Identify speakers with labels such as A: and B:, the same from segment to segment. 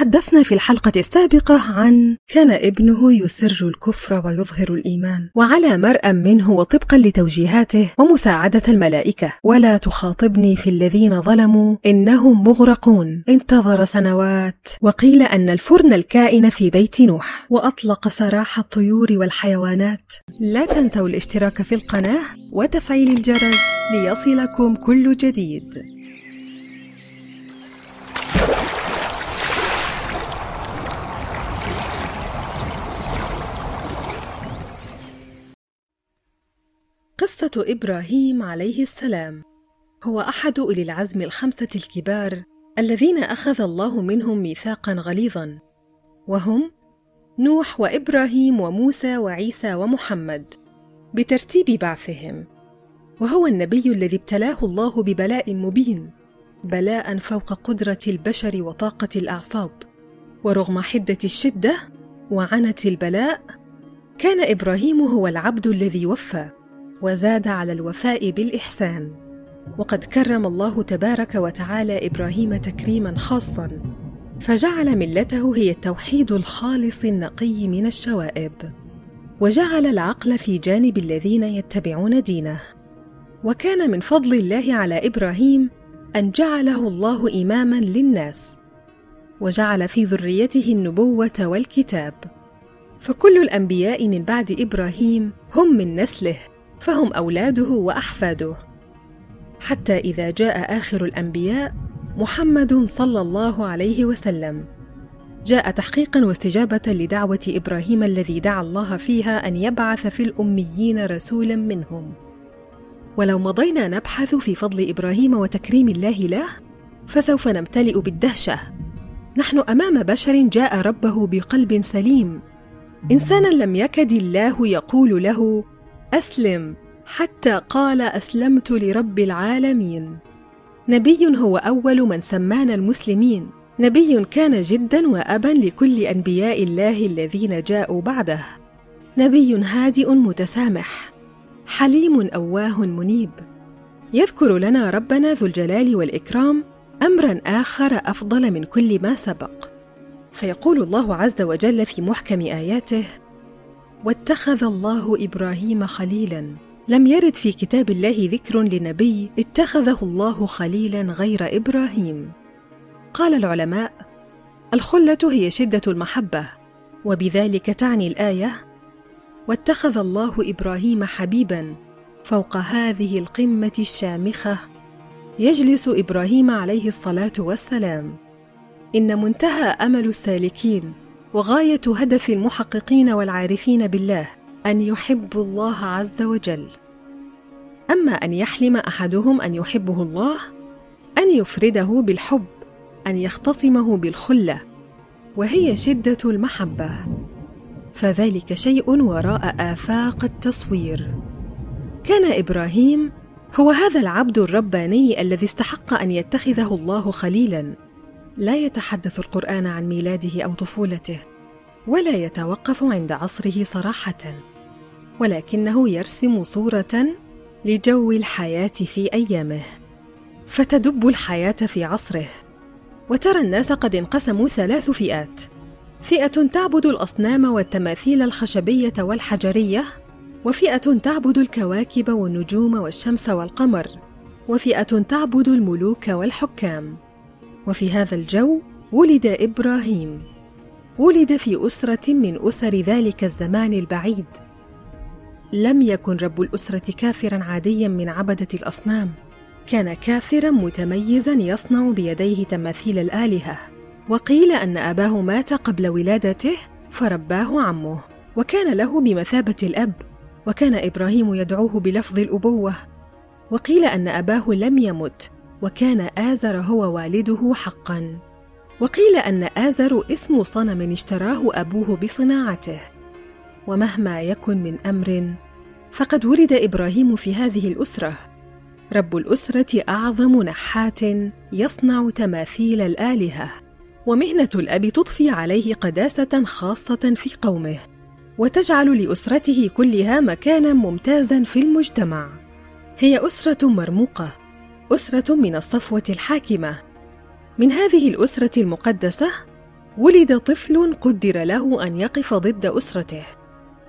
A: تحدثنا في الحلقة السابقة عن كان ابنه يسر الكفر ويظهر الإيمان وعلى مرأى منه وطبقا لتوجيهاته ومساعدة الملائكة. ولا تخاطبني في الذين ظلموا إنهم مغرقون. انتظر سنوات. وقيل أن الفرن الكائن في بيت نوح. وأطلق سراح الطيور والحيوانات. لا تنسوا الاشتراك في القناة وتفعيل الجرس ليصلكم كل جديد. قصة إبراهيم عليه السلام. هو أحد أولي العزم الخمسة الكبار الذين أخذ الله منهم ميثاقا غليظا. وهم نوح وإبراهيم وموسى وعيسى ومحمد بترتيب بعثهم. وهو النبي الذي ابتلاه الله ببلاء مبين بلاء فوق قدرة البشر وطاقة الأعصاب. ورغم حدة الشدة وعنت البلاء كان إبراهيم هو العبد الذي وفى. وزاد على الوفاء بالإحسان. وقد كرم الله تبارك وتعالى إبراهيم تكريما خاصا فجعل ملته هي التوحيد الخالص النقي من الشوائب. وجعل العقل في جانب الذين يتبعون دينه. وكان من فضل الله على إبراهيم أن جعله الله اماما للناس. وجعل في ذريته النبوة والكتاب. فكل الأنبياء من بعد إبراهيم هم من نسله. فهم أولاده وأحفاده. حتى إذا جاء آخر الأنبياء محمد صلى الله عليه وسلم. جاء تحقيقا واستجابة لدعوة إبراهيم الذي دعا الله فيها أن يبعث في الأميين رسولا منهم. ولو مضينا نبحث في فضل إبراهيم وتكريم الله له فسوف نمتلئ بالدهشة. نحن أمام بشر جاء ربه بقلب سليم. انسانا لم يكد الله يقول له أسلم حتى قال أسلمت لرب العالمين. نبي هو أول من سمانا المسلمين. نبي كان جدا وأبا لكل أنبياء الله الذين جاءوا بعده. نبي هادئ متسامح حليم أواه منيب. يذكر لنا ربنا ذو الجلال والإكرام أمرا آخر أفضل من كل ما سبق. فيقول الله عز وجل في محكم آياته واتخذ الله إبراهيم خليلا. لم يرد في كتاب الله ذكر لنبي اتخذه الله خليلا غير إبراهيم. قال العلماء الخلة هي شدة المحبة وبذلك تعني الآية واتخذ الله إبراهيم حبيبا فوق هذه القمة الشامخة. يجلس إبراهيم عليه الصلاة والسلام. إن منتهى أمل السالكين. وغاية هدف المحققين والعارفين بالله أن يحبوا الله عز وجل. أما أن يحلم أحدهم أن يحبه الله أن يفرده بالحب أن يختصمه بالخلة وهي شدة المحبة. فذلك شيء وراء آفاق التصوير. كان إبراهيم هو هذا العبد الرباني الذي استحق أن يتخذه الله خليلا. لا يتحدث القرآن عن ميلاده أو طفولته ولا يتوقف عند عصره صراحة ولكنه يرسم صورة لجو الحياة في أيامه فتدب الحياة في عصره. وترى الناس قد انقسموا ثلاث فئات. فئة تعبد الأصنام والتماثيل الخشبية والحجرية وفئة تعبد الكواكب والنجوم والشمس والقمر وفئة تعبد الملوك والحكام. وفي هذا الجو ولد إبراهيم. ولد في أسرة من أسر ذلك الزمان البعيد. لم يكن رب الأسرة كافرا عاديا من عبدة الأصنام. كان كافرا متميزا يصنع بيديه تماثيل الآلهة. وقيل أن أباه مات قبل ولادته فرباه عمه. وكان له بمثابة الأب. وكان إبراهيم يدعوه بلفظ الأبوة. وقيل أن أباه لم يمت. وكان آزر هو والده حقا. وقيل أن آزر اسم صنم اشتراه أبوه بصناعته. ومهما يكن من أمر فقد ولد إبراهيم في هذه الأسرة. رب الأسرة أعظم نحات يصنع تماثيل الآلهة. ومهنة الأب تضفي عليه قداسة خاصة في قومه. وتجعل لأسرته كلها مكانا ممتازا في المجتمع. هي أسرة مرموقة أسرة من الصفوة الحاكمة. من هذه الأسرة المقدسة ولد طفل قدر له أن يقف ضد أسرته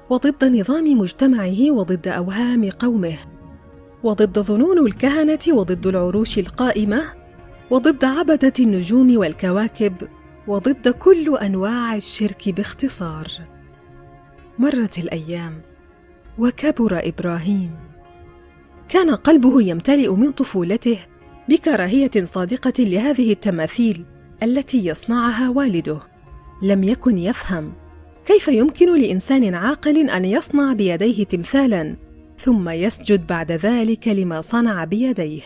A: وضد نظام مجتمعه وضد أوهام قومه وضد ظنون الكهنة وضد العروش القائمة وضد عبدة النجوم والكواكب وضد كل أنواع الشرك باختصار. مرت الأيام وكبر إبراهيم. كان قلبه يمتلئ من طفولته بكراهية صادقة لهذه التماثيل التي يصنعها والده. لم يكن يفهم كيف يمكن لإنسان عاقل أن يصنع بيديه تمثالا ثم يسجد بعد ذلك لما صنع بيديه.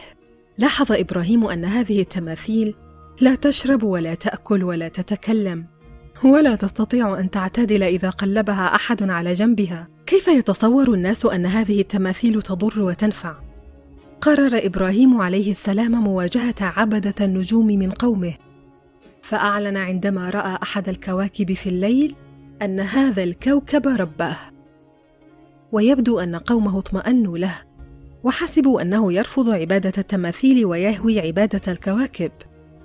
A: لاحظ إبراهيم أن هذه التماثيل لا تشرب ولا تأكل ولا تتكلم. ولا تستطيع أن تعتدل إذا قلبها أحد على جنبها. كيف يتصور الناس أن هذه التماثيل تضر وتنفع؟ قرر إبراهيم عليه السلام مواجهة عبدة النجوم من قومه فأعلن عندما رأى أحد الكواكب في الليل أن هذا الكوكب ربه ويبدو أن قومه اطمأنوا له وحسبوا أنه يرفض عبادة التماثيل ويهوي عبادة الكواكب.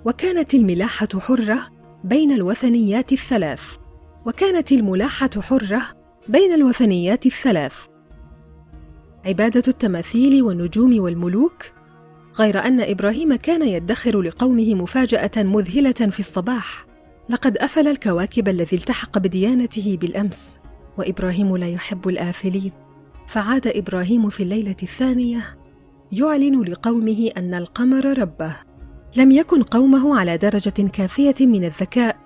A: وكانت الملاحة حرة بين الوثنيات الثلاث وكانت الملاحة حرة بين الوثنيات الثلاث. عبادة التماثيل والنجوم والملوك غير أن إبراهيم كان يدخر لقومه مفاجأة مذهلة في الصباح. لقد أفل الكواكب الذي التحق بديانته بالأمس وإبراهيم لا يحب الآفلين. فعاد إبراهيم في الليلة الثانية يعلن لقومه أن القمر ربه. لم يكن قومه على درجة كافية من الذكاء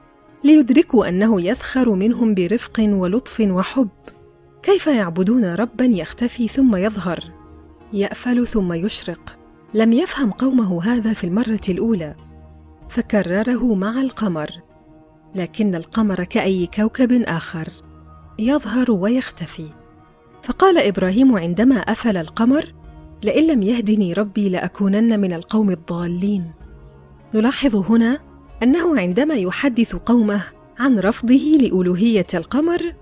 A: ليدركوا أنه يسخر منهم برفق ولطف وحب. كيف يعبدون ربا يختفي ثم يظهر؟ يأفل ثم يشرق. لم يفهم قومه هذا في المرة الأولى. فكرره مع القمر. لكن القمر كأي كوكب آخر. يظهر ويختفي. فقال إبراهيم عندما أفل القمر لئن لم يهدني ربي لأكونن من القوم الضالين. نلاحظ هنا أنه عندما يحدث قومه عن رفضه لألوهية القمر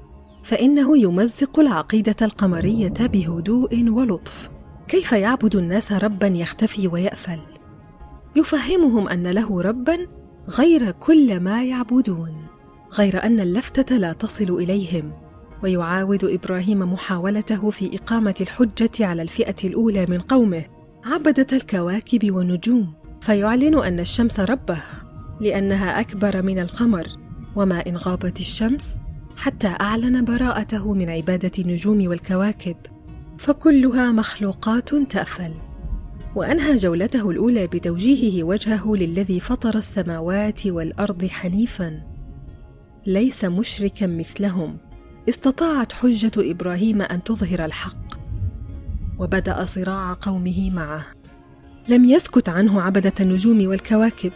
A: فإنه يمزق العقيدة القمرية بهدوء ولطف. كيف يعبد الناس ربا يختفي ويأفل؟ يفهمهم أن له ربا غير كل ما يعبدون غير أن اللفتة لا تصل إليهم. ويعاود إبراهيم محاولته في إقامة الحجة على الفئة الأولى من قومه عبدة الكواكب والنجوم فيعلن أن الشمس ربه لأنها أكبر من القمر. وما إن غابت الشمس حتى أعلن براءته من عبادة النجوم والكواكب. فكلها مخلوقات تأفل. وأنهى جولته الأولى بتوجيهه وجهه للذي فطر السماوات والأرض حنيفا. ليس مشركا مثلهم. استطاعت حجة إبراهيم أن تظهر الحق. وبدأ صراع قومه معه. لم يسكت عنه عبدة النجوم والكواكب.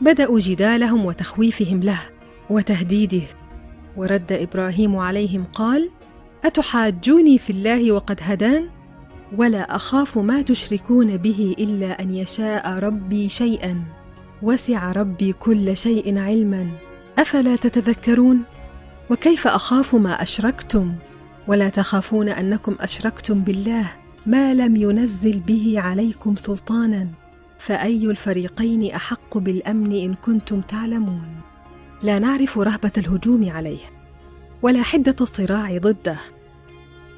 A: بدأوا جدالهم وتخويفهم له وتهديده. ورد إبراهيم عليهم قال أتحاجوني في الله وقد هدان؟ ولا أخاف ما تشركون به إلا أن يشاء ربي شيئا. وسع ربي كل شيء علما. أفلا تتذكرون؟ وكيف أخاف ما أشركتم؟ ولا تخافون أنكم أشركتم بالله؟ ما لم ينزل به عليكم سلطانا فأي الفريقين أحق بالأمن إن كنتم تعلمون. لا نعرف رهبة الهجوم عليه ولا حدة الصراع ضده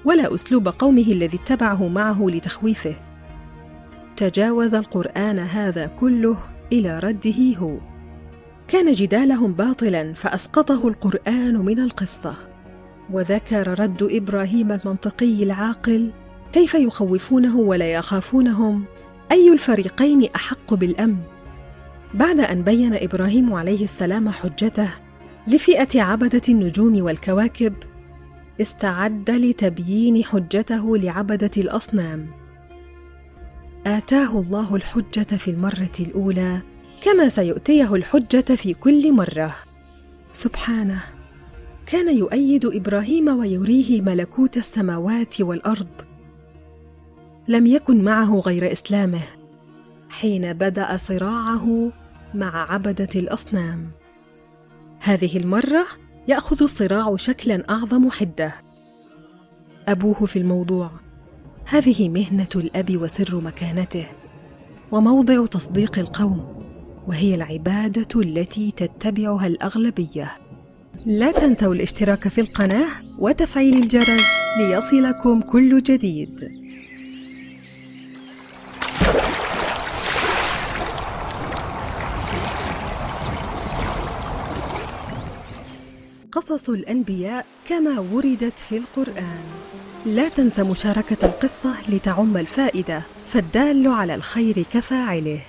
A: ولا أسلوب قومه الذي اتبعه معه لتخويفه. تجاوز القرآن هذا كله إلى رده هو. كان جدالهم باطلا فأسقطه القرآن من القصة. وذكر رد إبراهيم المنطقي العاقل كيف يخوفونه ولا يخافونهم؟ أي الفريقين أحق بالأمن؟ بعد أن بين إبراهيم عليه السلام حجته لفئة عبدة النجوم والكواكب استعد لتبيين حجته لعبدة الأصنام. آتاه الله الحجة في المرة الأولى كما سيؤتيه الحجة في كل مرة. سبحانه كان يؤيد إبراهيم ويريه ملكوت السماوات والأرض لم يكن معه غير إسلامه حين بدأ صراعه مع عبدة الأصنام. هذه المرة يأخذ الصراع شكلا أعظم حدة. أبوه في الموضوع. هذه مهنة الأب وسر مكانته وموضع تصديق القوم وهي العبادة التي تتبعها الأغلبية. لا تنسوا الاشتراك في القناة وتفعيل الجرس ليصلكم كل جديد. قصص الأنبياء كما وردت في القرآن. لا تنس مشاركة القصة لتعم الفائدة فالدال على الخير كفاعله.